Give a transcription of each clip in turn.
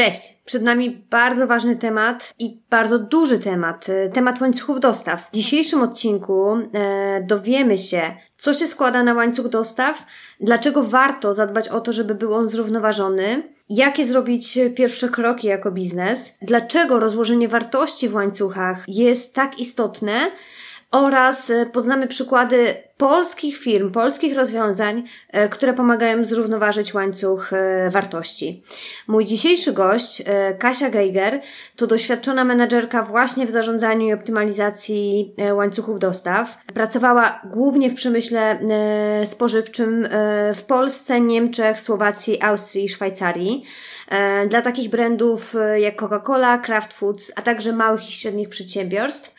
Cześć! Przed nami bardzo ważny temat i bardzo duży temat, y, temat łańcuchów dostaw. W dzisiejszym odcinku e, dowiemy się, co się składa na łańcuch dostaw, dlaczego warto zadbać o to, żeby był on zrównoważony, jakie zrobić pierwsze kroki jako biznes, dlaczego rozłożenie wartości w łańcuchach jest tak istotne oraz e, poznamy przykłady polskich firm, polskich rozwiązań, e, które pomagają zrównoważyć łańcuch e, wartości. Mój dzisiejszy gość, Kasia Geiger, to doświadczona menedżerka właśnie w zarządzaniu i optymalizacji łańcuchów dostaw. Pracowała głównie w przemyśle spożywczym w Polsce, Niemczech, Słowacji, Austrii i Szwajcarii. Dla takich brandów jak Coca-Cola, Kraft Foods, a także małych i średnich przedsiębiorstw.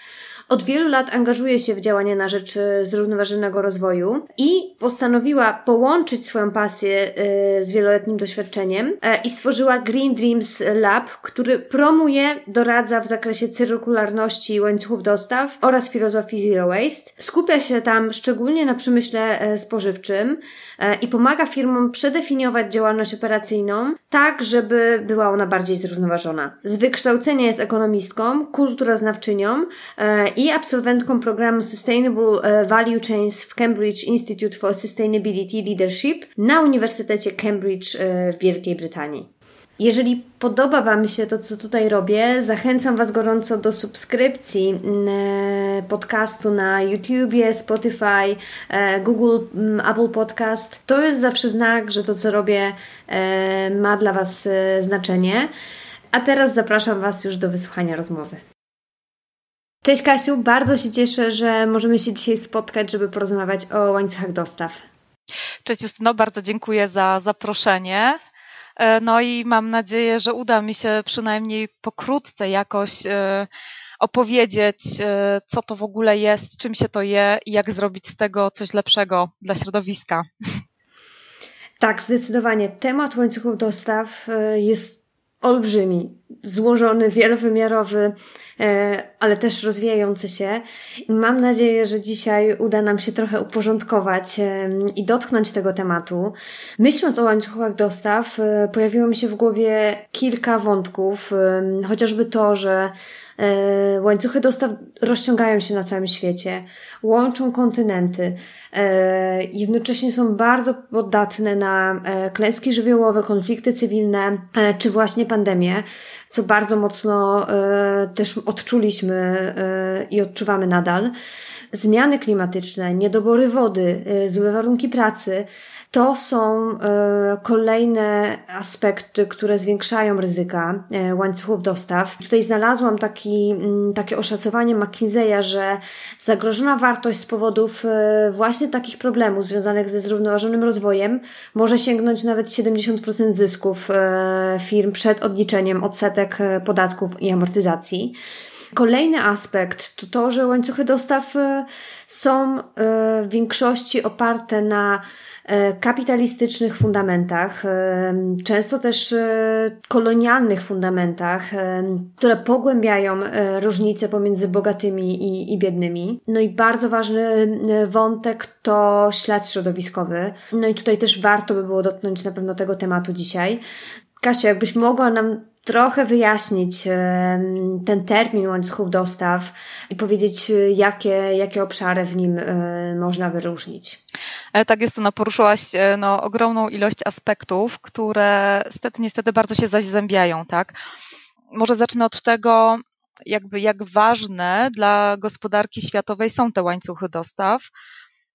Od wielu lat angażuje się w działania na rzecz e, zrównoważonego rozwoju i postanowiła połączyć swoją pasję e, z wieloletnim doświadczeniem e, i stworzyła Green Dreams Lab, który promuje, doradza w zakresie cyrkularności łańcuchów dostaw oraz filozofii Zero Waste. Skupia się tam szczególnie na przemyśle spożywczym i pomaga firmom przedefiniować działalność operacyjną tak, żeby była ona bardziej zrównoważona. Z wykształcenia jest ekonomistką, kulturoznawczynią i absolwentką programu Sustainable e, Value Chains w Cambridge Institute for Sustainability Leadership na Uniwersytecie Cambridge e, w Wielkiej Brytanii. Jeżeli podoba Wam się to, co tutaj robię, zachęcam Was gorąco do subskrypcji e, podcastu na YouTubie, Spotify, Google, Apple Podcast. To jest zawsze znak, że to, co robię, ma dla Was znaczenie. A teraz zapraszam Was już do wysłuchania rozmowy. Cześć Kasiu, bardzo się cieszę, że możemy się dzisiaj spotkać, żeby porozmawiać o łańcuchach dostaw. Cześć Justyno, bardzo dziękuję za zaproszenie. E, no i mam nadzieję, że uda mi się przynajmniej pokrótce jakoś e, opowiedzieć, e, co to w ogóle jest, czym się to je i jak zrobić z tego coś lepszego dla środowiska. Tak, zdecydowanie. Temat łańcuchów dostaw jest olbrzymi, złożony, wielowymiarowy, e, ale też rozwijający się. Mam nadzieję, że dzisiaj uda nam się trochę uporządkować e, i dotknąć tego tematu. Myśląc o łańcuchach dostaw, e, pojawiło mi się w głowie kilka wątków, chociażby to, że łańcuchy dostaw rozciągają się na całym świecie, łączą kontynenty, e, jednocześnie są bardzo podatne na e, klęski żywiołowe, konflikty cywilne czy właśnie pandemie, co bardzo mocno też odczuliśmy i odczuwamy nadal. Zmiany klimatyczne, niedobory wody, złe warunki pracy, to są e, kolejne aspekty, które zwiększają ryzyka e, łańcuchów dostaw. Tutaj znalazłam taki, mm, takie oszacowanie McKinsey'a, że zagrożona wartość z powodów e, właśnie takich problemów związanych ze zrównoważonym rozwojem może sięgnąć nawet 70% zysków firm przed odliczeniem odsetek podatków i amortyzacji. Kolejny aspekt to to, że łańcuchy dostaw są w większości oparte na kapitalistycznych fundamentach, e, często też e, kolonialnych fundamentach, które pogłębiają różnice pomiędzy bogatymi i, i biednymi. No i bardzo ważny wątek to ślad środowiskowy. No i tutaj też warto by było dotknąć na pewno tego tematu dzisiaj. Kasiu, jakbyś mogła nam trochę wyjaśnić ten termin łańcuchów dostaw i powiedzieć, jakie, jakie obszary w nim można wyróżnić. E, tak jest to, no, poruszyłaś e, no, ogromną ilość aspektów, które niestety, niestety bardzo się zazębiają, tak? Może zacznę od tego, jakby jak ważne dla gospodarki światowej są te łańcuchy dostaw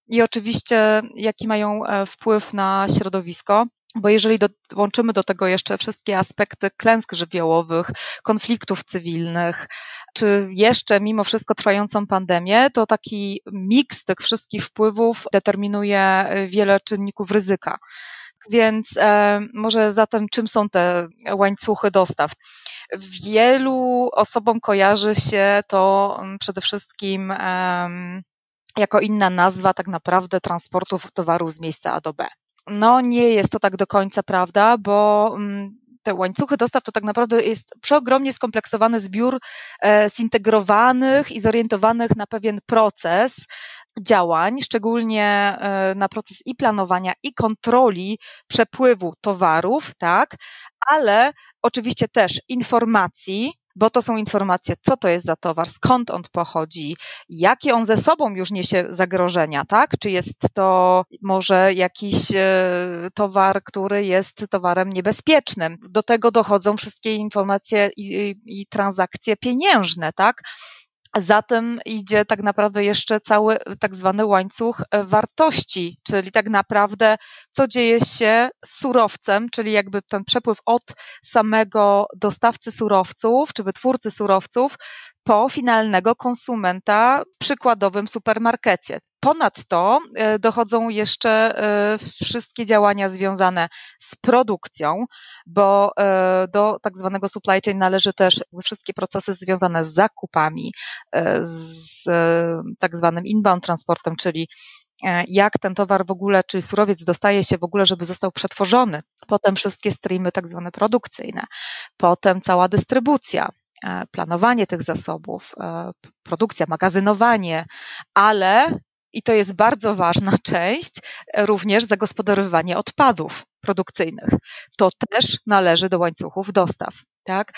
i oczywiście jaki mają e, wpływ na środowisko. Bo jeżeli dołączymy do tego jeszcze wszystkie aspekty klęsk żywiołowych, konfliktów cywilnych, czy jeszcze mimo wszystko trwającą pandemię, to taki miks tych wszystkich wpływów determinuje wiele czynników ryzyka. więc e, może zatem czym są te łańcuchy dostaw? Wielu osobom kojarzy się to mm, przede wszystkim jako inna nazwa tak naprawdę transportu towaru z miejsca A do B. No nie jest to tak do końca prawda, bo mm, te łańcuchy dostaw to tak naprawdę jest przeogromnie skompleksowany zbiór e, zintegrowanych i zorientowanych na pewien proces działań, szczególnie e, na proces i planowania, i kontroli przepływu towarów, tak, ale oczywiście też informacji, bo to są informacje, co to jest za towar, skąd on pochodzi, jakie on ze sobą już niesie zagrożenia, tak? Czy jest to może jakiś e, towar, który jest towarem niebezpiecznym. Do tego dochodzą wszystkie informacje i, i, i transakcje pieniężne, tak? Za tym idzie tak naprawdę jeszcze cały tak zwany łańcuch e, wartości, czyli tak naprawdę co dzieje się z surowcem, czyli jakby ten przepływ od samego dostawcy surowców czy wytwórcy surowców po finalnego konsumenta w przykładowym supermarkecie. Ponadto e, dochodzą jeszcze e, wszystkie działania związane z produkcją, bo e, do tak zwanego supply chain należy też wszystkie procesy związane z zakupami, z tak zwanym inbound transportem, czyli jak ten towar w ogóle, czy surowiec dostaje się w ogóle, żeby został przetworzony. Potem wszystkie streamy tak zwane produkcyjne, potem cała dystrybucja, planowanie tych zasobów, produkcja, magazynowanie, ale i to jest bardzo ważna część, e, również zagospodarowywanie odpadów produkcyjnych. To też należy do łańcuchów dostaw. Tak?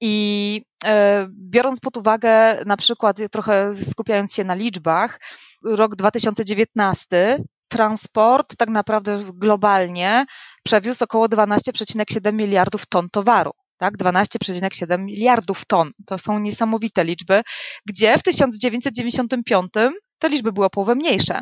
I e, biorąc pod uwagę, na przykład, trochę skupiając się na liczbach, rok 2019 transport tak naprawdę globalnie przewiózł około 12,7 miliardów ton towaru tak? 12,7 miliardów ton. To są niesamowite liczby, gdzie w 1995 te liczby były o połowę mniejsze.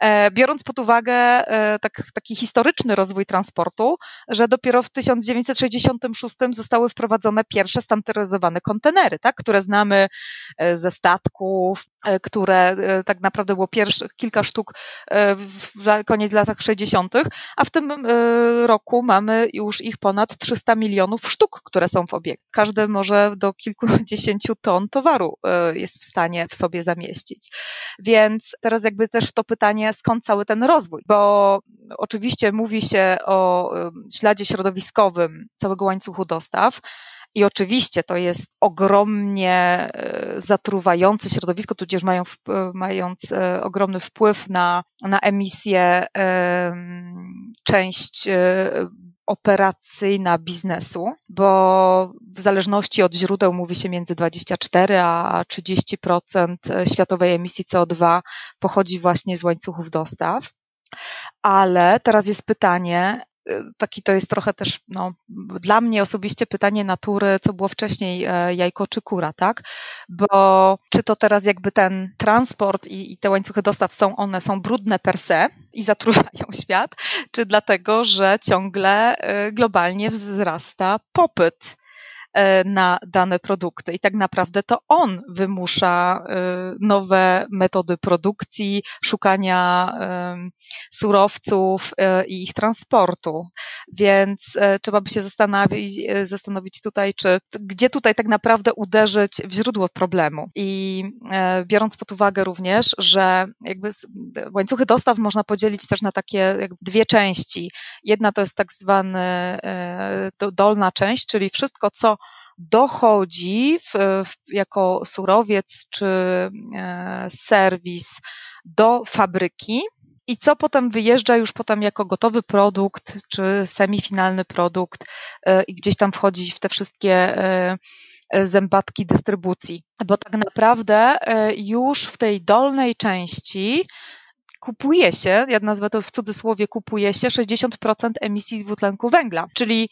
E, biorąc pod uwagę e, tak, taki historyczny rozwój transportu, że dopiero w 1966 zostały wprowadzone pierwsze standaryzowane kontenery, tak, które znamy e, ze statków, które tak naprawdę było pierwszych kilka sztuk w koniec latach 60., a w tym roku mamy już ich ponad 300 milionów sztuk, które są w obiegu. Każdy może do kilkudziesięciu ton towaru jest w stanie w sobie zamieścić. Więc teraz jakby też to pytanie, skąd cały ten rozwój? Bo oczywiście mówi się o śladzie środowiskowym całego łańcuchu dostaw, i oczywiście to jest ogromnie e, zatruwające środowisko, tudzież mają, mając e, ogromny wpływ na, na emisję, część e, operacyjna biznesu, bo w zależności od źródeł mówi się między 24 a 30% światowej emisji CO2 pochodzi właśnie z łańcuchów dostaw. Ale teraz jest pytanie, taki to jest trochę też no, dla mnie osobiście pytanie natury, co było wcześniej e, jajko czy kura, tak? Bo czy to teraz jakby ten transport i, i te łańcuchy dostaw są, one są brudne per se i zatruwają świat, czy dlatego, że ciągle e, globalnie wzrasta popyt na dane produkty. I tak naprawdę to on wymusza e, nowe metody produkcji, szukania surowców e, i ich transportu. Więc trzeba by się zastanowić, zastanowić tutaj, czy gdzie tutaj tak naprawdę uderzyć w źródło problemu. I biorąc pod uwagę również, że jakby łańcuchy dostaw można podzielić też na takie dwie części. Jedna to jest tak zwany dolna część, czyli wszystko, co dochodzi w, w, jako surowiec czy e, serwis do fabryki i co potem wyjeżdża już potem jako gotowy produkt czy semifinalny produkt e, i gdzieś tam wchodzi w te wszystkie e, zębatki dystrybucji. Bo tak naprawdę już w tej dolnej części kupuje się, ja nazwę to w cudzysłowie, kupuje się 60% emisji dwutlenku węgla. Czyli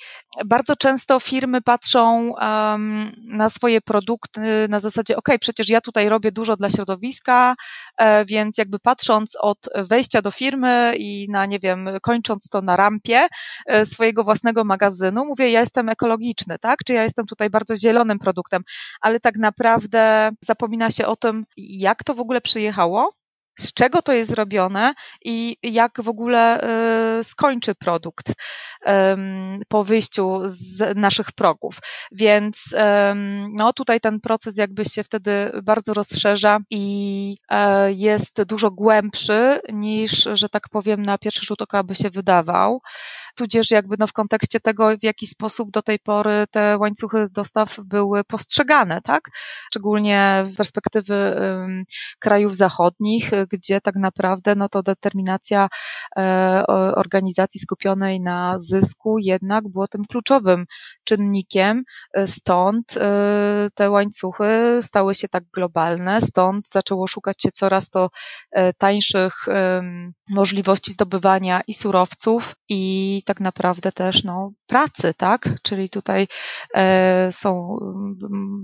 bardzo często firmy patrzą um, na swoje produkty na zasadzie, ok, przecież ja tutaj robię dużo dla środowiska, e, więc jakby patrząc od wejścia do firmy i na, nie wiem, kończąc to na rampie e, swojego własnego magazynu, mówię, ja jestem ekologiczny, tak? Czy ja jestem tutaj bardzo zielonym produktem, ale tak naprawdę zapomina się o tym, jak to w ogóle przyjechało, z czego to jest zrobione i jak w ogóle y, skończy produkt po wyjściu z naszych progów. Więc no, tutaj ten proces jakby się wtedy bardzo rozszerza i e, jest dużo głębszy niż, że tak powiem, na pierwszy rzut oka by się wydawał tudzież jakby no w kontekście tego, w jaki sposób do tej pory te łańcuchy dostaw były postrzegane, tak? Szczególnie z perspektywy krajów zachodnich, gdzie tak naprawdę no to determinacja e, organizacji skupionej na zysku jednak było tym kluczowym czynnikiem, e, stąd e, te łańcuchy stały się tak globalne, stąd zaczęło szukać się coraz to e, tańszych możliwości zdobywania i surowców i tak naprawdę też no, pracy, tak? Czyli tutaj są,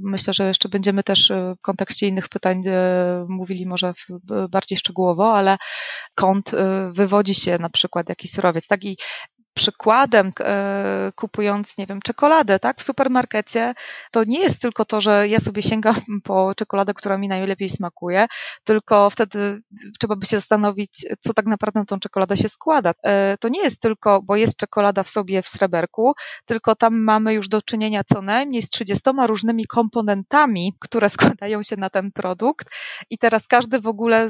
myślę, że jeszcze będziemy też w kontekście innych pytań mówili może bardziej szczegółowo, ale kąt wywodzi się na przykład jakiś surowiec, tak? I przykładem, e, kupując, nie wiem, czekoladę, tak, w supermarkecie, to nie jest tylko to, że ja sobie sięgam po czekoladę, która mi najlepiej smakuje, tylko wtedy trzeba by się zastanowić, co tak naprawdę na tą czekoladę się składa. E, to nie jest tylko, bo jest czekolada w sobie w sreberku, tylko tam mamy już do czynienia co najmniej z 30 różnymi komponentami, które składają się na ten produkt i teraz każdy w ogóle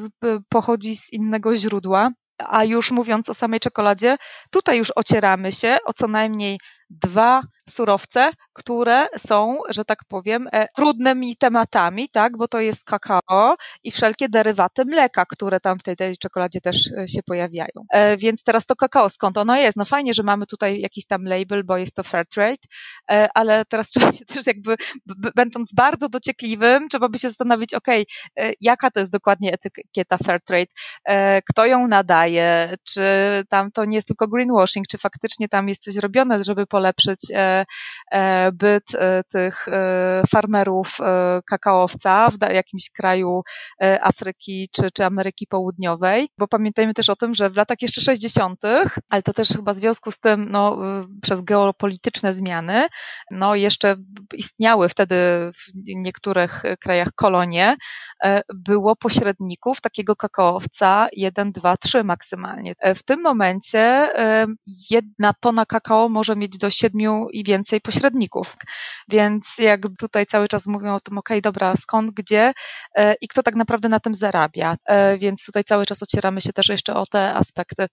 pochodzi z innego źródła. A już mówiąc o samej czekoladzie, tutaj już ocieramy się o co najmniej dwa surowce, które są, że tak powiem, e, trudnymi tematami, tak, bo to jest kakao i wszelkie derywaty mleka, które tam w tej, tej czekoladzie też e, się pojawiają. E, więc teraz to kakao, skąd ono jest? No fajnie, że mamy tutaj jakiś tam label, bo jest to fair trade, ale teraz trzeba się też jakby, będąc bardzo dociekliwym, trzeba by się zastanowić, ok, jaka to jest dokładnie etykieta fair trade, kto ją nadaje, czy tam to nie jest tylko greenwashing, czy faktycznie tam jest coś robione, żeby polepszyć E, byt e, tych e, farmerów kakaowca w jakimś kraju Afryki czy, czy Ameryki Południowej, bo pamiętajmy też o tym, że w latach jeszcze 60., ale to też chyba w związku z tym, no, przez geopolityczne zmiany, no, jeszcze istniały wtedy w niektórych krajach kolonie, było pośredników takiego kakaowca 1, 2, 3 maksymalnie. W tym momencie jedna tona kakao może mieć do 7 i więcej pośredników. Więc jak tutaj cały czas mówią o tym, ok, dobra, skąd, gdzie e, i kto tak naprawdę na tym zarabia. E, więc tutaj cały czas ocieramy się też jeszcze o te aspekty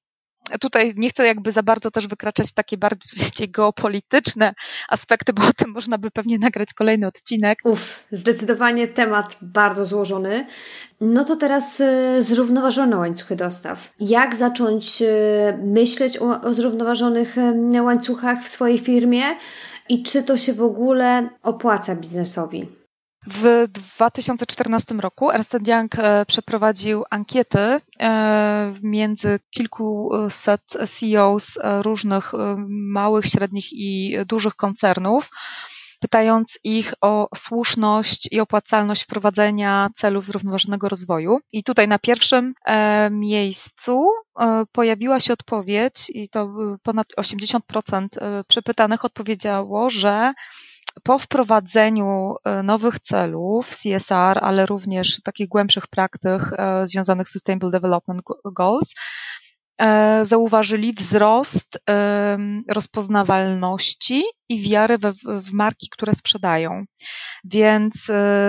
tutaj nie chcę jakby za bardzo też wykraczać w takie bardziej geopolityczne aspekty, bo o tym można by pewnie nagrać kolejny odcinek. Uf, zdecydowanie temat bardzo złożony. No to teraz y, zrównoważone łańcuchy dostaw. Jak zacząć y, myśleć o, o zrównoważonych y, łańcuchach w swojej firmie i czy to się w ogóle opłaca biznesowi? W 2014 roku Ernst Young e, przeprowadził ankiety e, między kilkuset CEOs e, różnych małych, średnich i dużych koncernów, pytając ich o słuszność i opłacalność wprowadzenia celów zrównoważonego rozwoju. I tutaj na pierwszym miejscu pojawiła się odpowiedź, i to ponad 80% przepytanych odpowiedziało, że po wprowadzeniu e, nowych celów CSR, ale również takich głębszych praktyk e, związanych z Sustainable Development Goals, e, zauważyli wzrost rozpoznawalności i wiary we, w marki, które sprzedają. Więc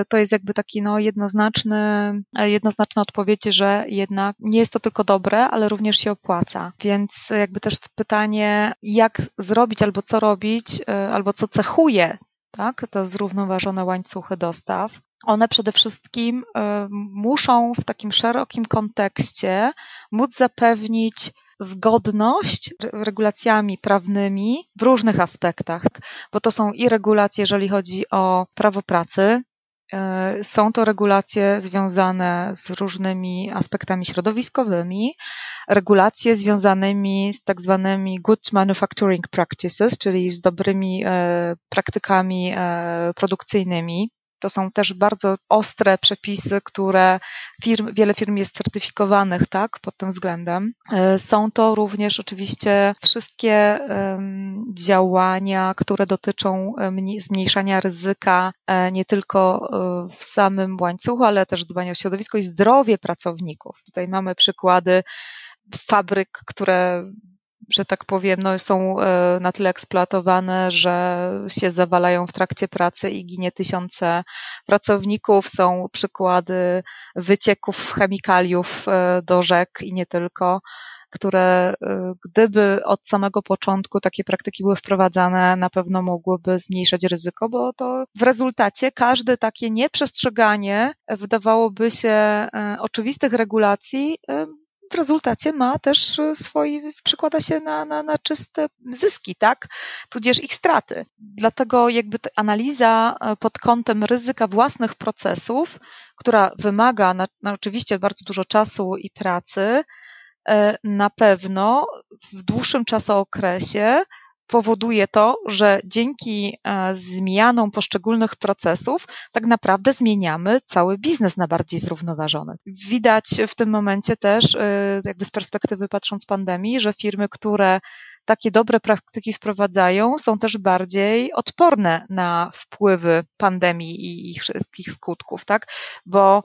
to jest jakby taki no, jednoznaczny, jednoznaczna odpowiedź, że jednak nie jest to tylko dobre, ale również się opłaca. Więc jakby też pytanie, jak zrobić albo co robić, albo co cechuje tak, te zrównoważone łańcuchy dostaw, one przede wszystkim y, muszą w takim szerokim kontekście móc zapewnić zgodność regulacjami prawnymi w różnych aspektach, bo to są i regulacje, jeżeli chodzi o prawo pracy, są to regulacje związane z różnymi aspektami środowiskowymi, regulacje związanymi z tak zwanymi good manufacturing practices, czyli z dobrymi e, praktykami e, produkcyjnymi. To są też bardzo ostre przepisy, które firm, wiele firm jest certyfikowanych, tak, pod tym względem. E, są to również oczywiście wszystkie działania, które dotyczą zmniejszania ryzyka nie tylko w samym łańcuchu, ale też dbania o środowisko i zdrowie pracowników. Tutaj mamy przykłady fabryk, które że tak powiem, no, są e, na tyle eksploatowane, że się zawalają w trakcie pracy i ginie tysiące pracowników. Są przykłady wycieków chemikaliów e, do rzek i nie tylko które e, gdyby od samego początku takie praktyki były wprowadzane, na pewno mogłyby zmniejszać ryzyko, bo to w rezultacie każde takie nieprzestrzeganie wydawałoby się oczywistych regulacji w rezultacie ma też e, swój, przekłada się na, na, na czyste zyski, tak? Tudzież ich straty. Dlatego jakby analiza e, pod kątem ryzyka własnych procesów, która wymaga na, na oczywiście bardzo dużo czasu i pracy, e, na pewno w dłuższym czasookresie powoduje to, że dzięki e, zmianom poszczególnych procesów tak naprawdę zmieniamy cały biznes na bardziej zrównoważony. Widać w tym momencie też, e, jakby z perspektywy patrząc pandemii, że firmy, które takie dobre praktyki wprowadzają, są też bardziej odporne na wpływy pandemii i ich wszystkich skutków, tak? Bo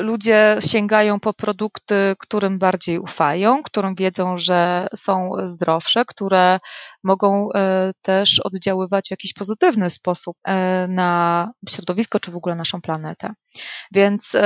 ludzie sięgają po produkty, którym bardziej ufają, którym wiedzą, że są zdrowsze, które mogą y, też oddziaływać w jakiś pozytywny sposób y, na środowisko czy w ogóle naszą planetę. Więc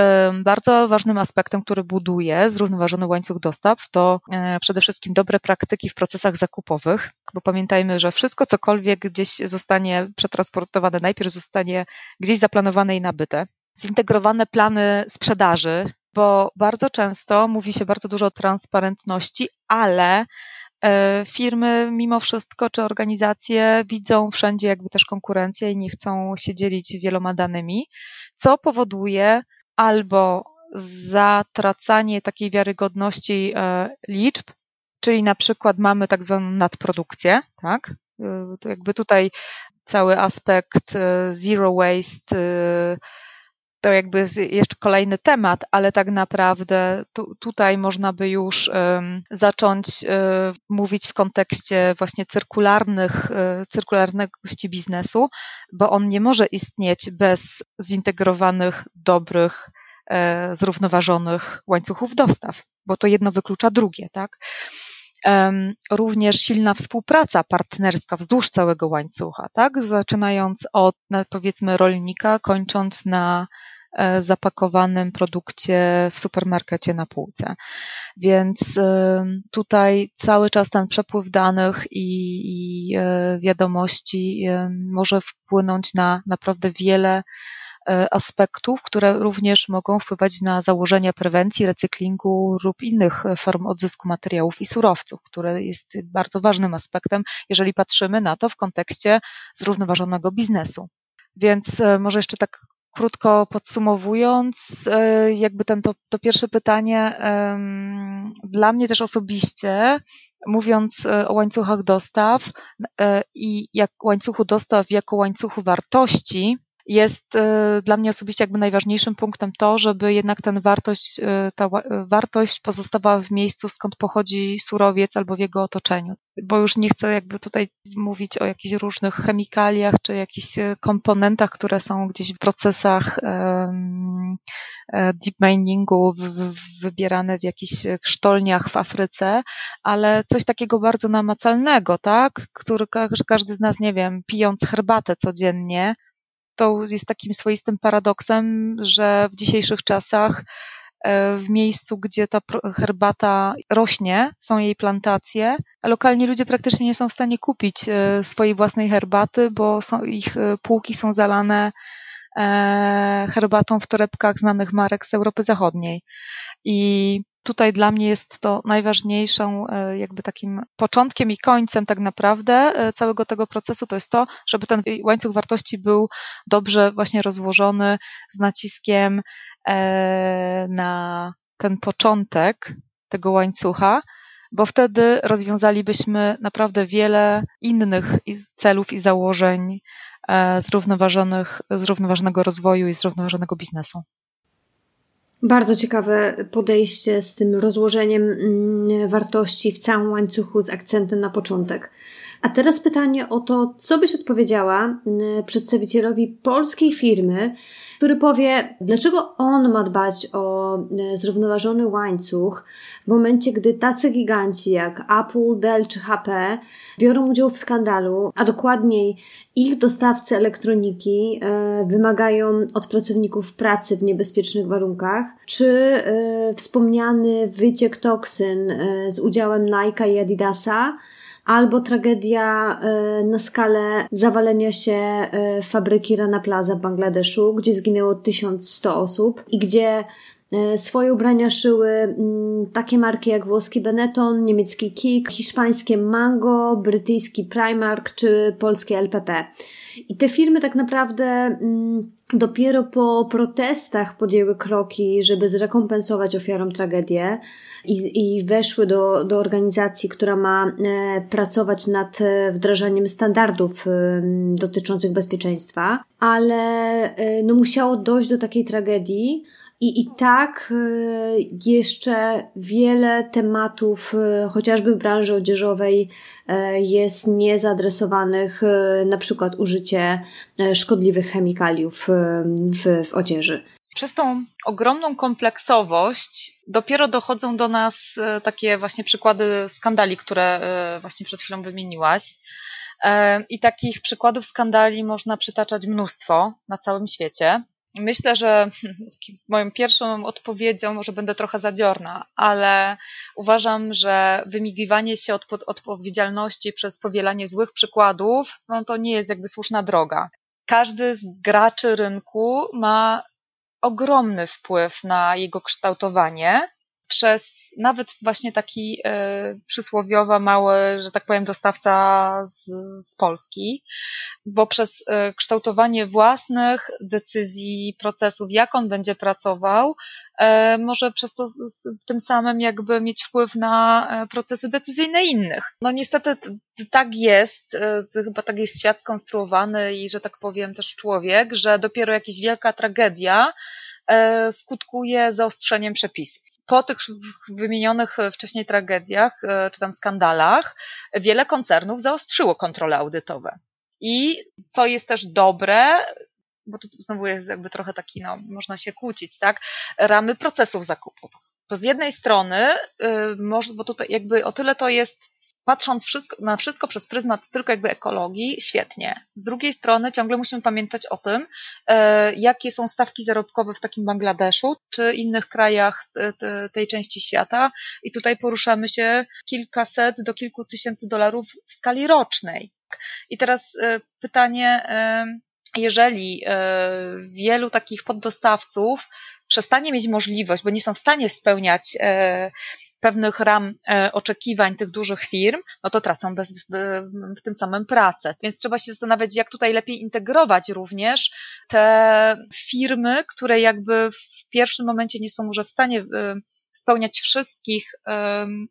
bardzo ważnym aspektem, który buduje zrównoważony łańcuch dostaw, to przede wszystkim dobre praktyki w procesach zakupowych, bo pamiętajmy, że wszystko, cokolwiek gdzieś zostanie przetransportowane, najpierw zostanie gdzieś zaplanowane i nabyte. Zintegrowane plany sprzedaży, bo bardzo często mówi się bardzo dużo o transparentności, ale e, firmy mimo wszystko, czy organizacje widzą wszędzie jakby też konkurencję i nie chcą się dzielić wieloma danymi, co powoduje albo zatracanie takiej wiarygodności e, liczb, czyli na przykład mamy tak zwaną nadprodukcję, tak? E, to jakby tutaj cały aspekt zero waste to jakby jeszcze kolejny temat, ale tak naprawdę tu, tutaj można by już um, zacząć um, mówić w kontekście właśnie cyrkularnych, um, cyrkularności biznesu, bo on nie może istnieć bez zintegrowanych, dobrych, e, zrównoważonych łańcuchów dostaw, bo to jedno wyklucza drugie, tak? również silna współpraca partnerska wzdłuż całego łańcucha, tak? Zaczynając od powiedzmy rolnika, kończąc na zapakowanym produkcie w supermarkecie na półce. Więc e, tutaj cały czas ten przepływ danych i, i e, wiadomości może wpłynąć na naprawdę wiele aspektów, które również mogą wpływać na założenia prewencji, recyklingu lub innych form odzysku materiałów i surowców, które jest bardzo ważnym aspektem, jeżeli patrzymy na to w kontekście zrównoważonego biznesu. Więc może jeszcze tak krótko podsumowując, e, jakby ten, to, to pierwsze pytanie dla mnie też osobiście, mówiąc e, o łańcuchach dostaw e, i jak łańcuchu dostaw jako łańcuchu wartości, jest y, dla mnie osobiście jakby najważniejszym punktem to, żeby jednak ten wartość, y, ta y, wartość pozostawała w miejscu, skąd pochodzi surowiec albo w jego otoczeniu. Bo już nie chcę jakby tutaj mówić o jakichś różnych chemikaliach czy jakichś komponentach, które są gdzieś w procesach deep miningu wybierane w jakichś sztolniach w Afryce, ale coś takiego bardzo namacalnego, tak? Który każdy z nas, nie wiem, pijąc herbatę codziennie, to jest takim swoistym paradoksem, że w dzisiejszych czasach e, w miejscu, gdzie ta herbata rośnie, są jej plantacje, lokalni ludzie praktycznie nie są w stanie kupić e, swojej własnej herbaty, bo są, ich e, półki są zalane herbatą w torebkach znanych marek z Europy Zachodniej. I tutaj dla mnie jest to najważniejszą, e, jakby takim początkiem i końcem tak naprawdę e, całego tego procesu, to jest to, żeby ten łańcuch wartości był dobrze właśnie rozłożony z naciskiem e, na ten początek tego łańcucha, bo wtedy rozwiązalibyśmy naprawdę wiele innych celów i założeń zrównoważonych, zrównoważonego rozwoju i zrównoważonego biznesu. Bardzo ciekawe podejście z tym rozłożeniem mm, wartości w całym łańcuchu z akcentem na początek. A teraz pytanie o to, co byś odpowiedziała mm, przedstawicielowi polskiej firmy, który powie, dlaczego on ma dbać o e, zrównoważony łańcuch w momencie, gdy tacy giganci jak Apple, Dell czy HP biorą udział w skandalu, a dokładniej ich dostawcy elektroniki e, wymagają od pracowników pracy w niebezpiecznych warunkach, czy e, wspomniany wyciek toksyn z udziałem Nike i Adidasa albo tragedia e, na skalę zawalenia się e, fabryki Rana Plaza w Bangladeszu, gdzie zginęło 1100 osób i gdzie e, Swoje ubrania szyły mm, takie marki jak włoski Benetton, niemiecki Kik, hiszpańskie Mango, brytyjski Primark czy polskie LPP. I te firmy tak naprawdę mm, dopiero po protestach podjęły kroki, żeby zrekompensować ofiarom tragedię i, i weszły do, do organizacji, która ma e, pracować nad e, wdrażaniem standardów e, dotyczących bezpieczeństwa, ale no, musiało dojść do takiej tragedii. I, I tak jeszcze wiele tematów, chociażby w branży odzieżowej, jest niezaadresowanych, na przykład użycie szkodliwych chemikaliów w, w odzieży przez tą ogromną kompleksowość dopiero dochodzą do nas e, takie właśnie przykłady skandali, które e, właśnie przed chwilą wymieniłaś. E, I takich przykładów skandali można przytaczać mnóstwo na całym świecie. Myślę, że moją pierwszą odpowiedzią, może będę trochę zadziorna, ale uważam, że wymigiwanie się od odpowiedzialności przez powielanie złych przykładów, no to nie jest jakby słuszna droga. Każdy z graczy rynku ma ogromny wpływ na jego kształtowanie przez nawet właśnie taki y, przysłowiowa mały, że tak powiem, dostawca z, z Polski, bo przez y, kształtowanie własnych decyzji, procesów, jak on będzie pracował, może przez to tym samym jakby mieć wpływ na procesy decyzyjne innych. No niestety tak jest, chyba tak jest świat skonstruowany i, że tak powiem, też człowiek, że dopiero jakaś wielka tragedia E, skutkuje zaostrzeniem przepisów. Po tych wymienionych wcześniej tragediach e, czy tam skandalach, wiele koncernów zaostrzyło kontrole audytowe. I co jest też dobre, bo tu znowu jest jakby trochę taki, no, można się kłócić, tak? Ramy procesów zakupowych. Bo z jednej strony, y, bo tutaj jakby o tyle to jest patrząc wszystko, na wszystko przez pryzmat tylko jakby ekologii, świetnie. Z drugiej strony ciągle musimy pamiętać o tym, e, jakie są stawki zarobkowe w takim Bangladeszu czy innych krajach tej części świata i tutaj poruszamy się kilkaset do kilku tysięcy dolarów w skali rocznej. I teraz pytanie, jeżeli wielu takich poddostawców przestanie mieć możliwość, bo nie są w stanie spełniać e, pewnych ram e, oczekiwań tych dużych firm, no to tracą bez, w tym samym pracę. Więc trzeba się zastanawiać, jak tutaj lepiej integrować również te firmy, które jakby w pierwszym momencie nie są może w stanie e, spełniać wszystkich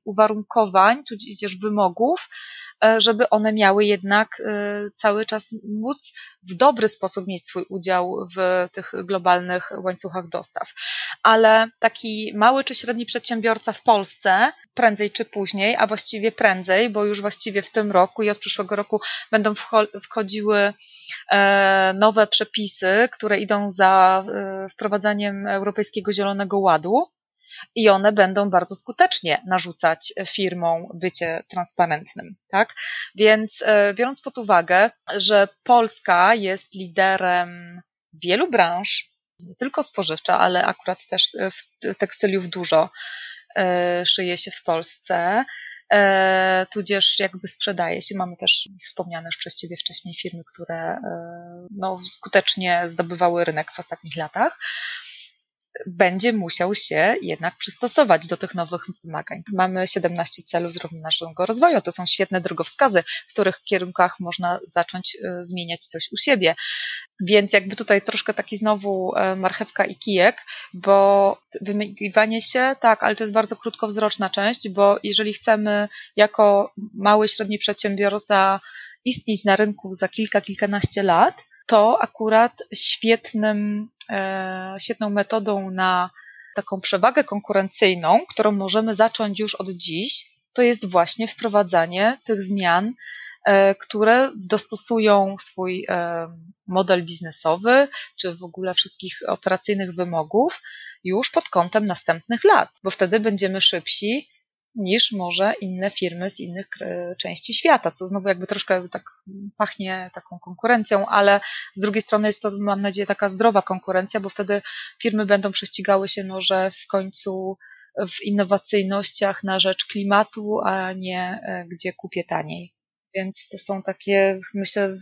uwarunkowań, tudzież wymogów, E, żeby one miały jednak e, cały czas móc w dobry sposób mieć swój udział w tych globalnych łańcuchach dostaw. Ale taki mały czy średni przedsiębiorca w Polsce, prędzej czy później, a właściwie prędzej, bo już właściwie w tym roku i od przyszłego roku będą wchodziły e, nowe przepisy, które idą za wprowadzaniem Europejskiego Zielonego Ładu i one będą bardzo skutecznie narzucać firmom bycie transparentnym, tak? Więc e, biorąc pod uwagę, że Polska jest liderem wielu branż, nie tylko spożywcza, ale akurat też w tekstyliów dużo e, szyje się w Polsce, e, tudzież jakby sprzedaje się. Mamy też wspomniane już przez Ciebie wcześniej firmy, które no, skutecznie zdobywały rynek w ostatnich latach będzie musiał się jednak przystosować do tych nowych wymagań. Mamy 17 celów zrównoważonego rozwoju. To są świetne drogowskazy, w których kierunkach można zacząć y, zmieniać coś u siebie. Więc jakby tutaj troszkę taki znowu e, marchewka i kijek, bo wymigiwanie się, tak, ale to jest bardzo krótkowzroczna część, bo jeżeli chcemy jako mały, średni przedsiębiorca istnieć na rynku za kilka, kilkanaście lat, to akurat świetnym, świetną metodą na taką przewagę konkurencyjną, którą możemy zacząć już od dziś, to jest właśnie wprowadzanie tych zmian, e, które dostosują swój e, model biznesowy, czy w ogóle wszystkich operacyjnych wymogów już pod kątem następnych lat, bo wtedy będziemy szybsi niż może inne firmy z innych części świata, co znowu jakby troszkę tak pachnie taką konkurencją, ale z drugiej strony jest to, mam nadzieję, taka zdrowa konkurencja, bo wtedy firmy będą prześcigały się może w końcu w innowacyjnościach na rzecz klimatu, a nie e, gdzie kupię taniej. Więc to są takie, myślę,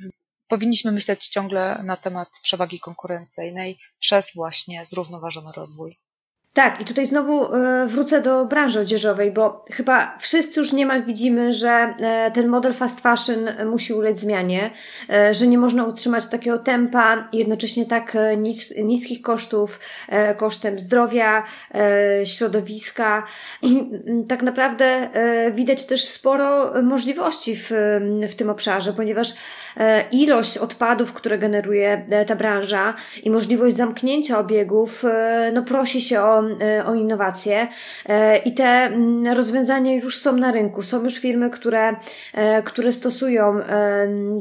powinniśmy myśleć ciągle na temat przewagi konkurencyjnej przez właśnie zrównoważony rozwój. Tak, i tutaj znowu e, wrócę do branży odzieżowej, bo chyba wszyscy już niemal widzimy, że e, ten model fast fashion musi ulec zmianie, e, że nie można utrzymać takiego tempa i jednocześnie tak nis niskich kosztów kosztem zdrowia, środowiska. I tak naprawdę widać też sporo możliwości w, w tym obszarze, ponieważ ilość odpadów, które generuje ta branża i możliwość zamknięcia obiegów, no prosi się o E, o, innowacje e, i te mm, rozwiązania już są na rynku. Są już firmy, które, e, które stosują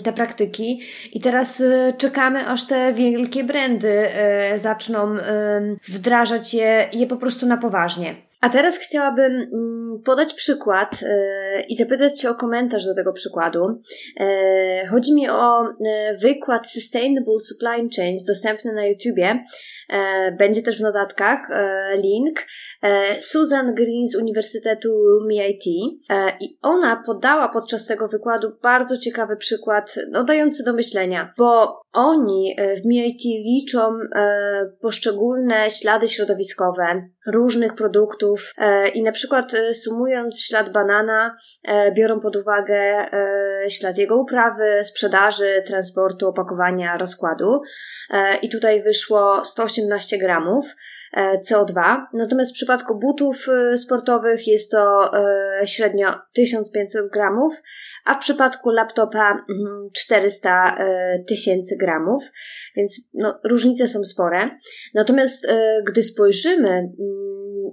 te praktyki i teraz czekamy, aż te wielkie brandy zaczną wdrażać je, je po prostu na poważnie. A teraz chciałabym mm, podać przykład i zapytać Cię o komentarz do tego przykładu. Chodzi mi o wykład Sustainable Supply Chains dostępny na YouTubie będzie też w notatkach e, link. E, Susan Green z Uniwersytetu MIT i ona podała podczas tego wykładu bardzo ciekawy przykład, no dający do myślenia, bo oni w MIT liczą poszczególne ślady środowiskowe różnych produktów i na przykład sumując ślad banana biorą pod uwagę ślad jego uprawy, sprzedaży, transportu, opakowania, rozkładu. I tutaj wyszło 180 18 gramów e, CO2. Natomiast w przypadku butów e, sportowych jest to e, średnio 1500 gramów, a w przypadku laptopa 400 mm, tysięcy gramów, więc no, różnice są spore. Natomiast gdy spojrzymy mm,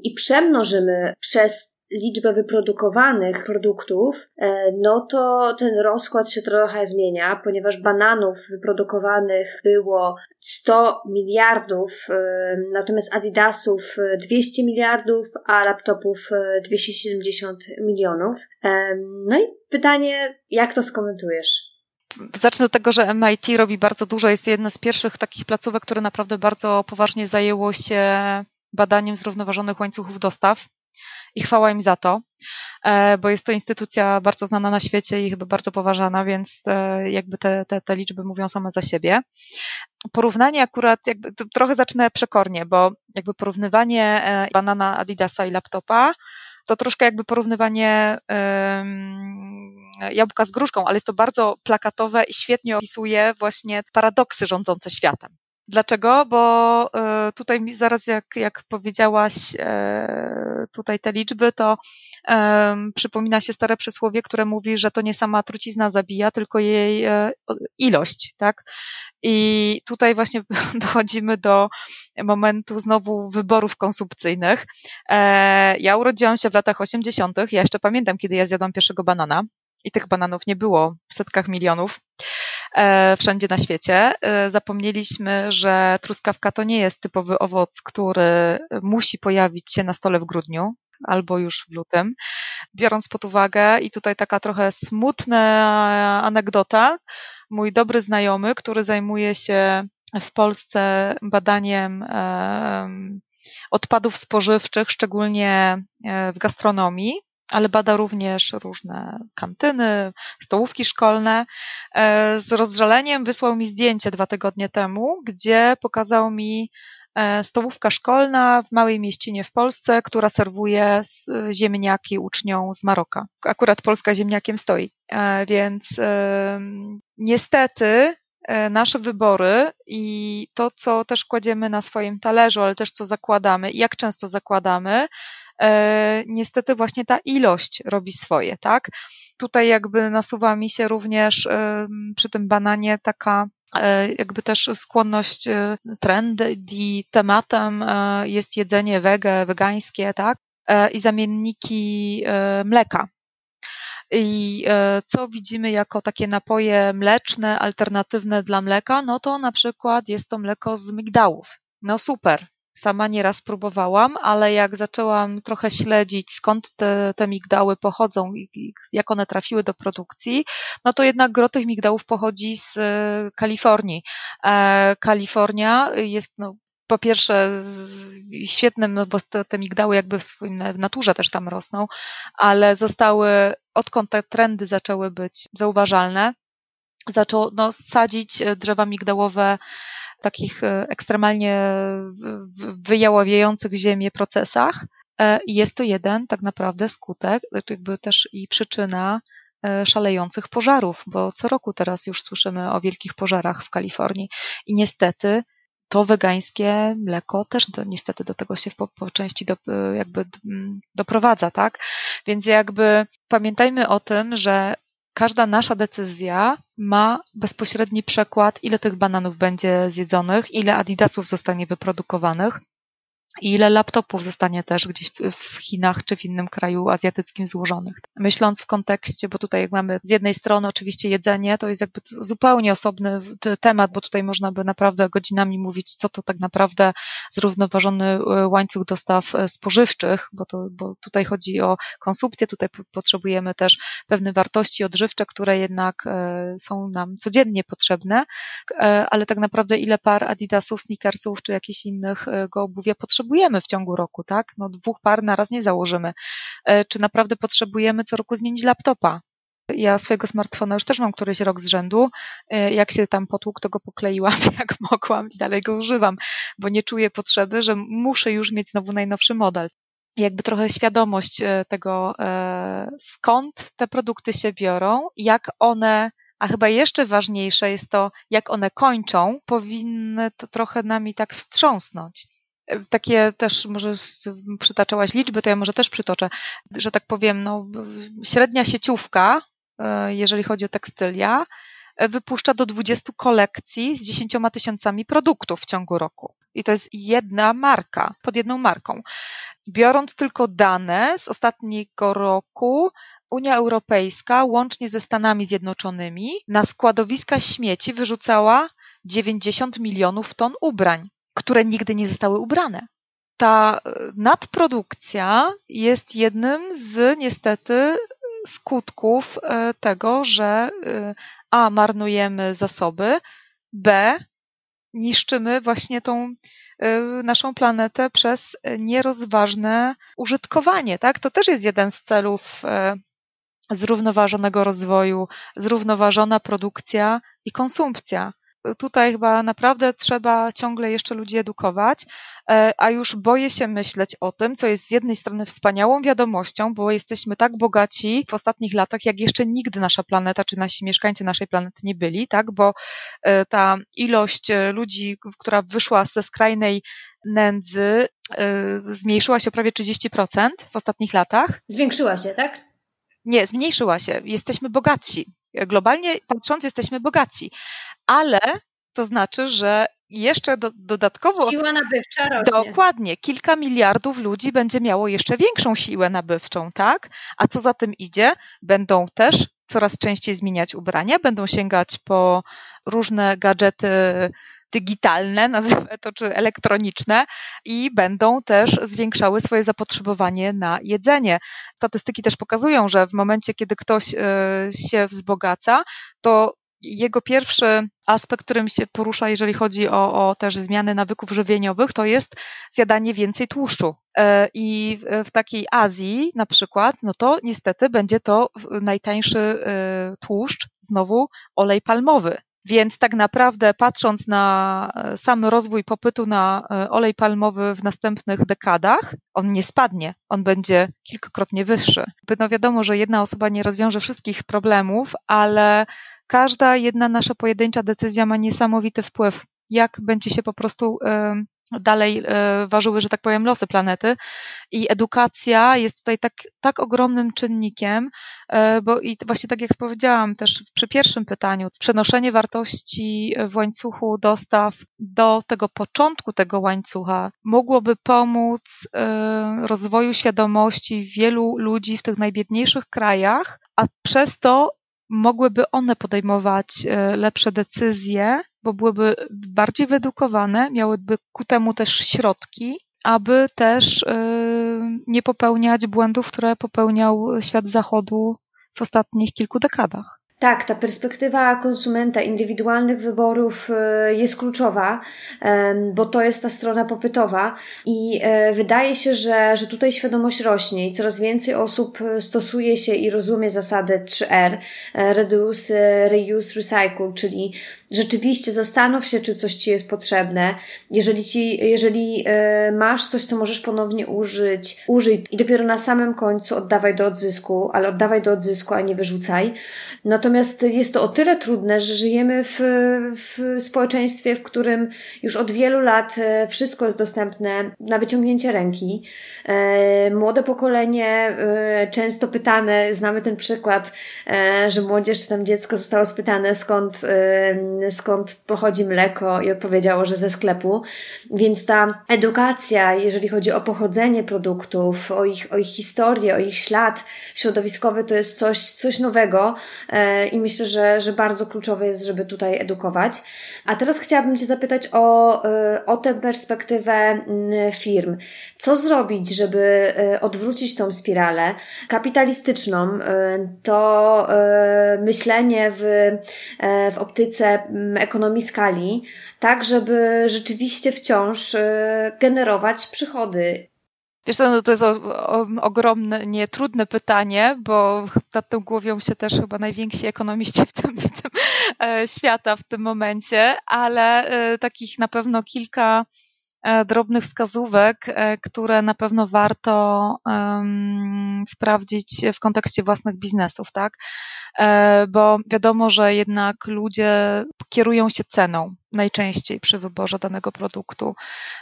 i przemnożymy przez liczbę wyprodukowanych produktów, e, no to ten rozkład się trochę zmienia, ponieważ bananów wyprodukowanych było 100 miliardów, e, natomiast Adidasów 200 miliardów, a laptopów 270 milionów. E, no i pytanie, jak to skomentujesz? Zacznę od tego, że MIT robi bardzo dużo. Jest jedno z pierwszych takich placówek, które naprawdę bardzo poważnie zajęło się badaniem zrównoważonych łańcuchów dostaw i chwała im za to, e, bo jest to instytucja bardzo znana na świecie i chyba bardzo poważana, więc e, jakby te, te, te liczby mówią same za siebie. Porównanie akurat, jakby trochę zacznę przekornie, bo jakby porównywanie e, banana Adidasa i laptopa, to troszkę jakby porównywanie jabłka z gruszką, ale jest to bardzo plakatowe i świetnie opisuje właśnie paradoksy rządzące światem. Dlaczego? Bo e, tutaj zaraz jak, jak powiedziałaś e, tutaj te liczby, to przypomina się stare przysłowie, które mówi, że to nie sama trucizna zabija, tylko jej e, ilość, tak? I tutaj właśnie dochodzimy do momentu znowu wyborów konsumpcyjnych. Ja urodziłam się w latach 80., ja jeszcze pamiętam, kiedy ja zjadłam pierwszego banana i tych bananów nie było w setkach milionów. E, wszędzie na świecie. E, zapomnieliśmy, że truskawka to nie jest typowy owoc, który musi pojawić się na stole w grudniu albo już w lutym. Biorąc pod uwagę, i tutaj taka trochę smutna anegdota, mój dobry znajomy, który zajmuje się w Polsce badaniem odpadów spożywczych, szczególnie e, w gastronomii, ale bada również różne kantyny, stołówki szkolne. E, z rozżaleniem wysłał mi zdjęcie dwa tygodnie temu, gdzie pokazał mi e, stołówka szkolna w małej mieścinie w Polsce, która serwuje ziemniaki uczniom z Maroka. Akurat Polska ziemniakiem stoi. E, więc niestety nasze wybory i to, co też kładziemy na swoim talerzu, ale też co zakładamy i jak często zakładamy, niestety właśnie ta ilość robi swoje, tak? Tutaj jakby nasuwa mi się również przy tym bananie taka jakby też skłonność trendy i tematem jest jedzenie wege, wegańskie, tak? I zamienniki mleka. I e, co widzimy jako takie napoje mleczne, alternatywne dla mleka? No to na przykład jest to mleko z migdałów. No super. Sama nieraz próbowałam, ale jak zaczęłam trochę śledzić, skąd te, te migdały pochodzą i jak one trafiły do produkcji, no to jednak gro tych migdałów pochodzi z e, Kalifornii. E, Kalifornia jest no, po pierwsze świetnym, no bo te, te migdały jakby w swoim w naturze też tam rosną, ale zostały, odkąd te trendy zaczęły być zauważalne, zaczęło no, sadzić e, drzewa migdałowe takich e, ekstremalnie wyjaławiających ziemię procesach. E, I jest to jeden tak naprawdę skutek, jakby też i przyczyna szalejących pożarów, bo co roku teraz już słyszymy o wielkich pożarach w Kalifornii i niestety to wegańskie mleko też do, niestety do tego się po, po części do, jakby doprowadza, tak? Więc jakby pamiętajmy o tym, że każda nasza decyzja ma bezpośredni przekład, ile tych bananów będzie zjedzonych, ile adidasów zostanie wyprodukowanych i ile laptopów zostanie też gdzieś w Chinach czy w innym kraju azjatyckim złożonych. Myśląc w kontekście, bo tutaj jak mamy z jednej strony oczywiście jedzenie, to jest jakby zupełnie osobny temat, bo tutaj można by naprawdę godzinami mówić, co to tak naprawdę zrównoważony e, łańcuch dostaw e, spożywczych, bo, to, bo tutaj chodzi o konsumpcję, tutaj potrzebujemy też pewne wartości odżywcze, które jednak e, są nam codziennie potrzebne, ale tak naprawdę ile par adidasów, sneakersów czy jakichś innych go obuwia potrzebujemy, potrzebujemy w ciągu roku, tak? No dwóch par na raz nie założymy. E, czy naprawdę potrzebujemy co roku zmienić laptopa? Ja swojego smartfona już też mam któryś rok z rzędu. E, jak się tam potłukł, to go pokleiłam jak mogłam i dalej go używam, bo nie czuję potrzeby, że muszę już mieć znowu najnowszy model. Jakby trochę świadomość e, tego, skąd te produkty się biorą, jak one a chyba jeszcze ważniejsze jest to, jak one kończą, powinny to trochę nami tak wstrząsnąć takie też, może przytaczałaś liczby, to ja może też przytoczę, że tak powiem, no, średnia sieciówka, e, jeżeli chodzi o tekstylia, e, wypuszcza do 20 kolekcji z 10 tysiącami produktów w ciągu roku. I to jest jedna marka, pod jedną marką. Biorąc tylko dane z ostatniego roku, Unia Europejska, łącznie ze Stanami Zjednoczonymi, na składowiska śmieci wyrzucała 90 milionów ton ubrań które nigdy nie zostały ubrane. Ta e, nadprodukcja jest jednym z niestety skutków e, tego, że e, A marnujemy zasoby, B niszczymy właśnie tą naszą planetę przez nierozważne użytkowanie, tak? To też jest jeden z celów zrównoważonego rozwoju, zrównoważona produkcja i konsumpcja tutaj chyba naprawdę trzeba ciągle jeszcze ludzi edukować, e, a już boję się myśleć o tym, co jest z jednej strony wspaniałą wiadomością, bo jesteśmy tak bogaci w ostatnich latach, jak jeszcze nigdy nasza planeta, czy nasi mieszkańcy naszej planety nie byli, tak, bo e, ta ilość e, ludzi, która wyszła ze skrajnej nędzy, zmniejszyła się o prawie 30% w ostatnich latach. Zwiększyła się, tak? Nie, zmniejszyła się. Jesteśmy bogatsi. Globalnie patrząc, jesteśmy bogaci, ale to znaczy, że jeszcze do, dodatkowo. Siła nabywcza rośnie. Dokładnie. Kilka miliardów ludzi będzie miało jeszcze większą siłę nabywczą, tak? A co za tym idzie? Będą też coraz częściej zmieniać ubrania, będą sięgać po różne gadżety digitalne, nazwijmy to, czy elektroniczne i będą też zwiększały swoje zapotrzebowanie na jedzenie. Statystyki też pokazują, że w momencie, kiedy ktoś e, się wzbogaca, to jego pierwszy aspekt, którym się porusza, jeżeli chodzi o, o też zmiany nawyków żywieniowych, to jest zjadanie więcej tłuszczu. E, I w takiej Azji na przykład, no to niestety będzie to najtańszy e, tłuszcz, znowu olej palmowy. Więc tak naprawdę patrząc na e, sam rozwój popytu na e, olej palmowy w następnych dekadach, on nie spadnie, on będzie kilkakrotnie wyższy. No wiadomo, że jedna osoba nie rozwiąże wszystkich problemów, ale każda jedna nasza pojedyncza decyzja ma niesamowity wpływ, jak będzie się po prostu dalej e, ważyły, że tak powiem, losy planety. I edukacja jest tutaj tak, tak ogromnym czynnikiem, e, bo i właśnie tak jak powiedziałam też przy pierwszym pytaniu, przenoszenie wartości w łańcuchu dostaw do tego początku tego łańcucha mogłoby pomóc e, rozwoju świadomości wielu ludzi w tych najbiedniejszych krajach, a przez to mogłyby one podejmować lepsze decyzje bo byłyby bardziej wyedukowane, miałyby ku temu też środki, aby też y, nie popełniać błędów, które popełniał świat zachodu w ostatnich kilku dekadach. Tak, ta perspektywa konsumenta, indywidualnych wyborów e, jest kluczowa, bo to jest ta strona popytowa i e, wydaje się, że, że tutaj świadomość rośnie i coraz więcej osób stosuje się i rozumie zasady 3R, e, reduce, reuse, recycle, czyli rzeczywiście zastanów się, czy coś Ci jest potrzebne. Jeżeli, ci, jeżeli masz coś, co możesz ponownie użyć, użyj i dopiero na samym końcu oddawaj do odzysku, ale oddawaj do odzysku, a nie wyrzucaj. No to Natomiast jest to o tyle trudne, że żyjemy w, w społeczeństwie, w którym już od wielu lat e, wszystko jest dostępne na wyciągnięcie ręki. E, młode pokolenie e, często pytane, znamy ten przykład, że młodzież czy tam dziecko zostało spytane skąd, skąd pochodzi mleko i odpowiedziało, że ze sklepu. Więc ta edukacja, jeżeli chodzi o pochodzenie produktów, o ich, o ich historię, o ich ślad środowiskowy, to jest coś, coś nowego i myślę, że, że bardzo kluczowe jest, żeby tutaj edukować. A teraz chciałabym Cię zapytać o, y, o tę perspektywę mm, firm. Co zrobić, żeby y, odwrócić tą spiralę kapitalistyczną, y, to myślenie w, w optyce mm, ekonomii skali, tak żeby rzeczywiście wciąż generować przychody Wiesz co, no to jest o, o, ogromne, nie trudne pytanie, bo nad tym głowią się też chyba najwięksi ekonomiści w tym, w tym e, świata w tym momencie, ale e, takich na pewno kilka e, drobnych wskazówek, e, które na pewno warto sprawdzić w kontekście własnych biznesów, tak? E, bo wiadomo, że jednak ludzie kierują się ceną najczęściej przy wyborze danego produktu.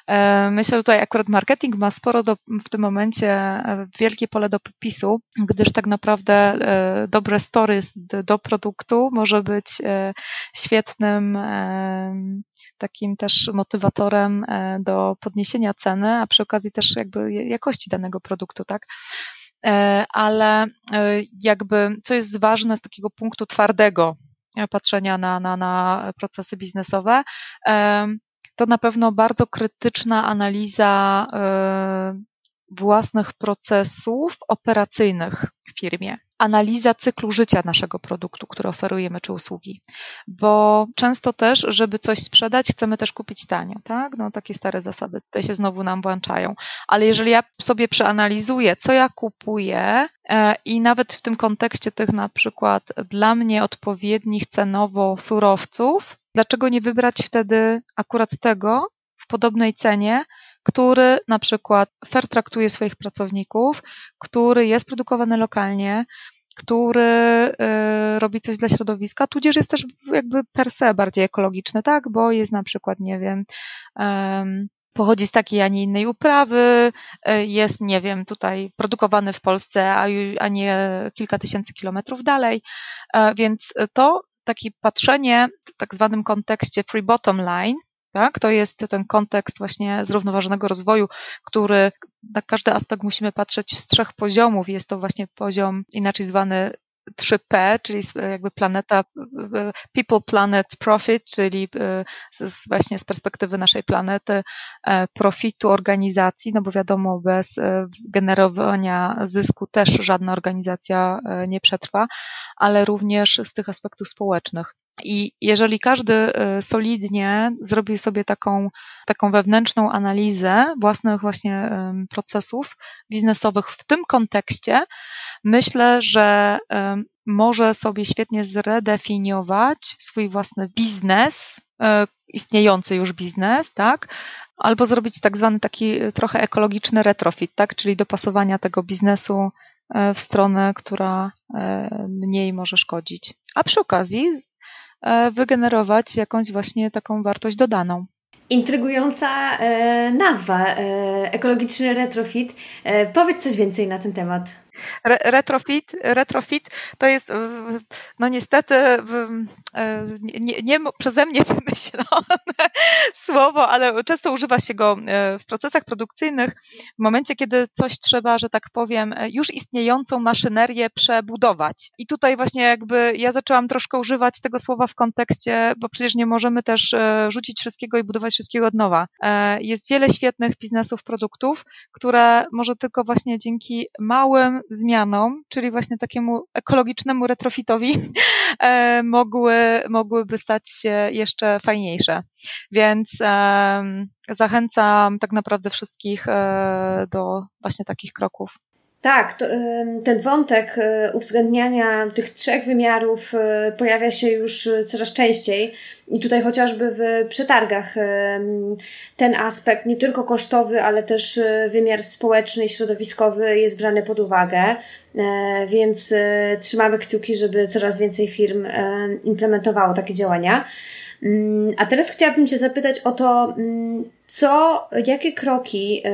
E, myślę, że tutaj akurat marketing ma sporo do, w tym momencie e, wielkie pole do popisu, gdyż tak naprawdę dobre stories do produktu może być świetnym takim też motywatorem do podniesienia ceny, a przy okazji też jakby jakości danego produktu, tak? E, ale e, jakby co jest ważne z takiego punktu twardego e, patrzenia na, na, na procesy biznesowe, to na pewno bardzo krytyczna analiza własnych procesów operacyjnych w firmie analiza cyklu życia naszego produktu, który oferujemy, czy usługi. Bo często też, żeby coś sprzedać, chcemy też kupić tanio, tak? No takie stare zasady tutaj się znowu nam włączają. Ale jeżeli ja sobie przeanalizuję, co ja kupuję e, i nawet w tym kontekście tych na przykład dla mnie odpowiednich cenowo surowców, dlaczego nie wybrać wtedy akurat tego w podobnej cenie, który na przykład fair traktuje swoich pracowników, który jest produkowany lokalnie, który y, robi coś dla środowiska, tudzież jest też jakby per se bardziej ekologiczny, tak, bo jest na przykład, nie wiem, pochodzi z takiej, a nie innej uprawy, y, jest, nie wiem, tutaj produkowany w Polsce, a nie kilka tysięcy kilometrów dalej, e, więc to takie patrzenie w tak zwanym kontekście free bottom line, tak? To jest ten kontekst właśnie zrównoważonego rozwoju, który na każdy aspekt musimy patrzeć z trzech poziomów. Jest to właśnie poziom inaczej zwany 3P, czyli jakby planeta People, Planet, Profit, czyli e, z, właśnie z perspektywy naszej planety e, profitu organizacji, no bo wiadomo, bez e, generowania zysku też żadna organizacja nie przetrwa, ale również z tych aspektów społecznych. I jeżeli każdy y, solidnie zrobił sobie taką, taką wewnętrzną analizę własnych właśnie procesów biznesowych w tym kontekście, myślę, że może sobie świetnie zredefiniować swój własny biznes, y, istniejący już biznes, tak? Albo zrobić tak zwany taki trochę ekologiczny retrofit, tak? Czyli dopasowania tego biznesu y, w stronę, która mniej może szkodzić. A przy okazji wygenerować jakąś właśnie taką wartość dodaną. Intrygująca e, nazwa, e, ekologiczny retrofit. E, powiedz coś więcej na ten temat. Retrofit, retrofit to jest no niestety nie, nie przeze mnie wymyślone słowo, ale często używa się go w procesach produkcyjnych w momencie, kiedy coś trzeba, że tak powiem, już istniejącą maszynerię przebudować. I tutaj właśnie jakby ja zaczęłam troszkę używać tego słowa w kontekście, bo przecież nie możemy też rzucić wszystkiego i budować wszystkiego od nowa. Jest wiele świetnych biznesów, produktów, które może tylko właśnie dzięki małym zmianom, czyli właśnie takiemu ekologicznemu retrofitowi, e, mogły, mogłyby stać się jeszcze fajniejsze. Więc zachęcam tak naprawdę wszystkich e, do właśnie takich kroków. Tak, to, ten wątek e, uwzględniania tych trzech wymiarów e, pojawia się już e, coraz częściej i tutaj chociażby w przetargach ten aspekt nie tylko kosztowy, ale też wymiar społeczny i środowiskowy jest brany pod uwagę, więc trzymamy kciuki, żeby coraz więcej firm implementowało takie działania. Mm, a teraz chciałabym Cię zapytać o to, mm, co, jakie kroki e,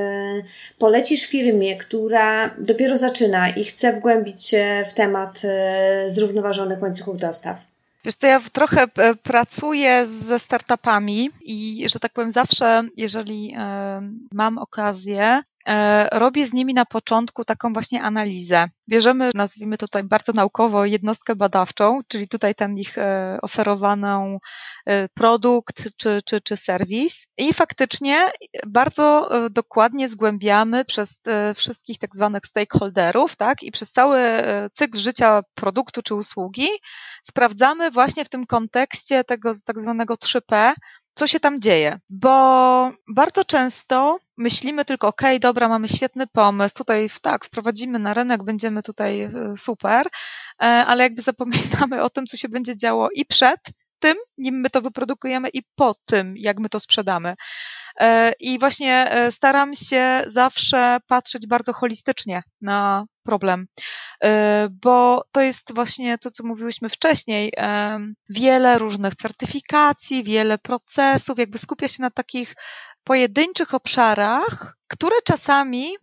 polecisz firmie, która dopiero zaczyna i chce wgłębić się w temat e, zrównoważonych łańcuchów dostaw? Wiesz co, ja trochę e, pracuję ze startupami i, że tak powiem, zawsze, jeżeli mam okazję, robię z nimi na początku taką właśnie analizę. Bierzemy, nazwijmy tutaj bardzo naukowo, jednostkę badawczą, czyli tutaj ten ich oferowaną Y, produkt czy, czy, czy serwis. I faktycznie bardzo dokładnie zgłębiamy przez wszystkich tak zwanych stakeholderów, tak, i przez cały cykl życia produktu czy usługi sprawdzamy właśnie w tym kontekście tego tak zwanego 3P, co się tam dzieje, bo bardzo często myślimy tylko, ok, dobra, mamy świetny pomysł, tutaj tak, wprowadzimy na rynek, będziemy tutaj super, e, ale jakby zapominamy o tym, co się będzie działo i przed, tym, nim my to wyprodukujemy i po tym, jak my to sprzedamy. E, I właśnie e, staram się zawsze patrzeć bardzo holistycznie na problem, e, bo to jest właśnie to, co mówiłyśmy wcześniej. Wiele różnych certyfikacji, wiele procesów, jakby skupia się na takich pojedynczych obszarach, które czasami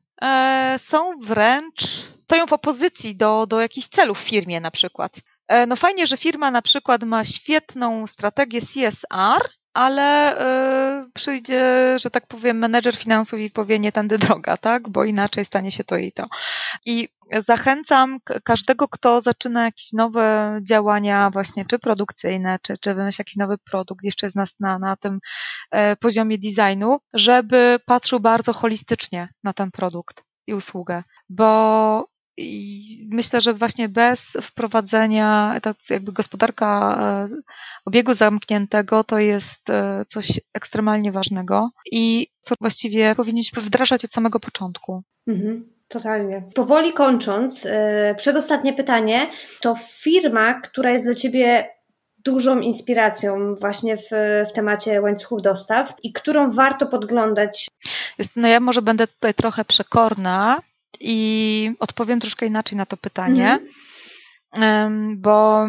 są wręcz, stoją w opozycji do, do jakichś celów w firmie na przykład. E, no fajnie, że firma na przykład ma świetną strategię CSR, ale y, przyjdzie, że tak powiem, menedżer finansów i powie nie tędy droga, tak? Bo inaczej stanie się to i to. I zachęcam każdego, kto zaczyna jakieś nowe działania właśnie, czy produkcyjne, czy, czy wymyśla jakiś nowy produkt, jeszcze jest nas na, na tym e, poziomie designu, żeby patrzył bardzo holistycznie na ten produkt i usługę, bo i myślę, że właśnie bez wprowadzenia, tak jakby gospodarka e, obiegu zamkniętego to jest e, coś ekstremalnie ważnego i co właściwie powinniśmy wdrażać od samego początku. Mhm. Totalnie. Powoli kończąc, e, przedostatnie pytanie. To firma, która jest dla Ciebie dużą inspiracją właśnie w, w temacie łańcuchów dostaw i którą warto podglądać? Jest, no ja może będę tutaj trochę przekorna, i odpowiem troszkę inaczej na to pytanie, mhm. bo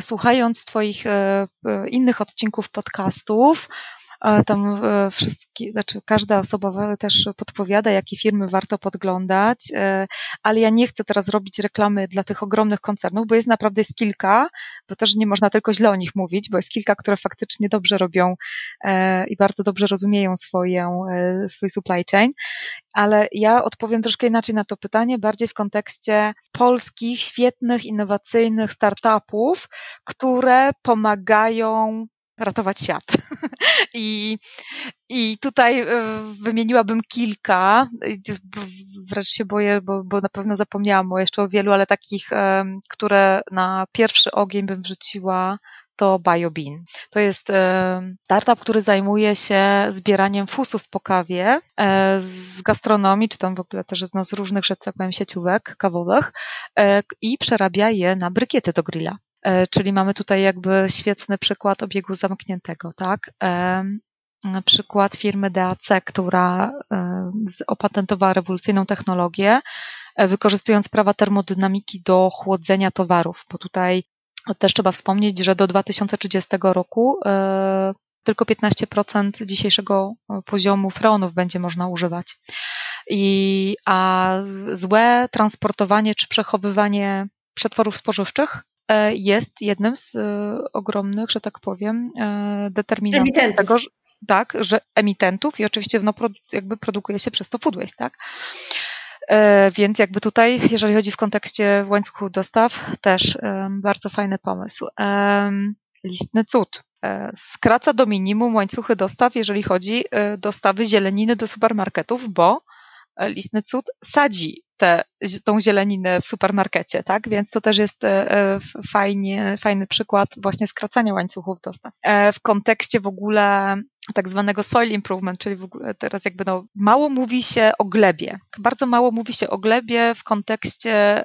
słuchając Twoich e, e, innych odcinków podcastów, tam e, wszystkie, znaczy każda osoba też podpowiada, jakie firmy warto podglądać, e, ale ja nie chcę teraz robić reklamy dla tych ogromnych koncernów, bo jest naprawdę jest kilka, bo też nie można tylko źle o nich mówić, bo jest kilka, które faktycznie dobrze robią e, i bardzo dobrze rozumieją swoją, swój supply chain, ale ja odpowiem troszkę inaczej na to pytanie, bardziej w kontekście polskich, świetnych, innowacyjnych startupów, które pomagają ratować świat. I, I tutaj e, wymieniłabym kilka, wręcz się boję, bo, bo na pewno zapomniałam o jeszcze o wielu, ale takich, które na pierwszy ogień bym wrzuciła, to BioBean. To jest startup, który zajmuje się zbieraniem fusów po kawie e, z gastronomii, czy tam w ogóle też no, z różnych, że tak powiem, sieciówek kawowych e, i przerabia je na brykiety do grilla. E, czyli mamy tutaj jakby świetny przykład obiegu zamkniętego, tak? E, na przykład firmy DAC, która e, opatentowała rewolucyjną technologię, wykorzystując prawa termodynamiki do chłodzenia towarów, bo tutaj też trzeba wspomnieć, że do 2030 roku tylko 15% dzisiejszego poziomu freonów będzie można używać. I, a złe transportowanie czy przechowywanie przetworów spożywczych jest jednym z e, ogromnych, że tak powiem, e, determinantów Emitentów. tego, że, tak, że emitentów i oczywiście no, jakby produkuje się przez to food waste, tak? Więc jakby tutaj, jeżeli chodzi w kontekście łańcuchu dostaw, też bardzo fajny pomysł. Listny cud. Skraca do minimum łańcuchy dostaw, jeżeli chodzi dostawy zieleniny do supermarketów, bo listny cud sadzi te, tą zieleninę w supermarkecie, tak? Więc to też jest e, e, fajnie, fajny przykład właśnie skracania łańcuchów dostaw. E, w kontekście w ogóle tak zwanego soil improvement, czyli w ogóle teraz jakby no, mało mówi się o glebie. Bardzo mało mówi się o glebie w kontekście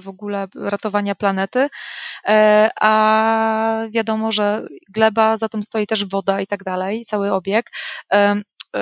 w ogóle ratowania planety, a wiadomo, że gleba, za tym stoi też woda i tak dalej, cały obieg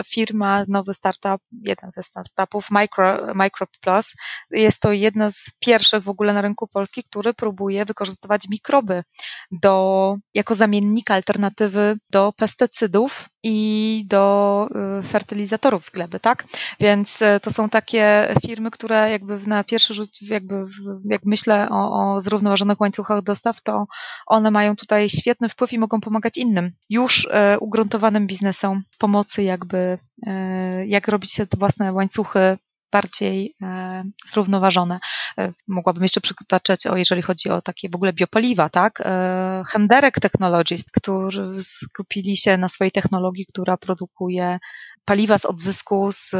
firma, nowy startup, jeden ze startupów, Micro, Micro Plus. Jest to jedna z pierwszych w ogóle na rynku polskim, który próbuje wykorzystywać mikroby do, jako zamiennika alternatywy do pestycydów i do y, fertylizatorów gleby, tak? Więc y, to są takie firmy, które jakby na pierwszy rzut, jakby jak myślę o, o zrównoważonych łańcuchach dostaw, to one mają tutaj świetny wpływ i mogą pomagać innym, już ugruntowanym biznesom pomocy jakby, jak robić te własne łańcuchy bardziej e, zrównoważone. E, mogłabym jeszcze przytaczać, o, jeżeli chodzi o takie w ogóle biopaliwa, tak? E, Henderek Technologies, którzy skupili się na swojej technologii, która produkuje paliwa z odzysku z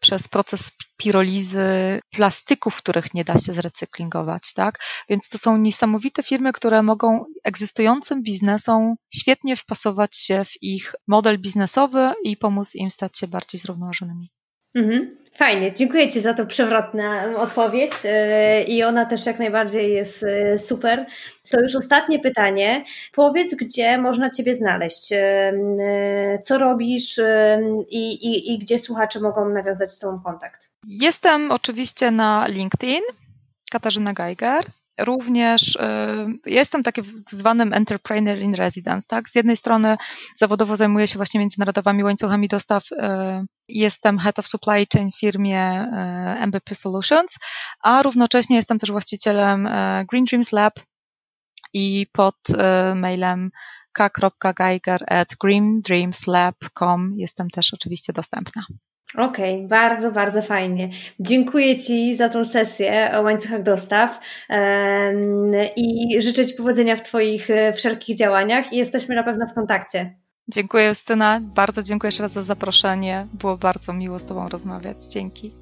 przez proces pirolizy plastyków, których nie da się zrecyklingować, tak? Więc to są niesamowite firmy, które mogą egzystującym biznesom świetnie wpasować się w ich model biznesowy i pomóc im stać się bardziej zrównoważonymi. Mhm. Fajnie, dziękuję Ci za tą przewrotną odpowiedź yy, i ona też jak najbardziej jest yy, super. To już ostatnie pytanie. Powiedz, gdzie można Ciebie znaleźć? Yy, co robisz i, i, i gdzie słuchacze mogą nawiązać z Tobą kontakt? Jestem oczywiście na LinkedIn, Katarzyna Geiger. Również y, jestem takim zwanym entrepreneur in residence, tak? Z jednej strony zawodowo zajmuję się właśnie międzynarodowymi łańcuchami dostaw. Y, jestem head of supply chain w firmie MBP Solutions, a równocześnie jestem też właścicielem Green Dreams Lab i pod mailem k.geiger at greendreamslab.com jestem też oczywiście dostępna. Okej, okay, bardzo, bardzo fajnie. Dziękuję Ci za tą sesję o łańcuchach dostaw i życzę Ci powodzenia w Twoich e, wszelkich działaniach i jesteśmy na pewno w kontakcie. Dziękuję Justyna, bardzo dziękuję jeszcze raz za zaproszenie. Było bardzo miło z Tobą rozmawiać. Dzięki.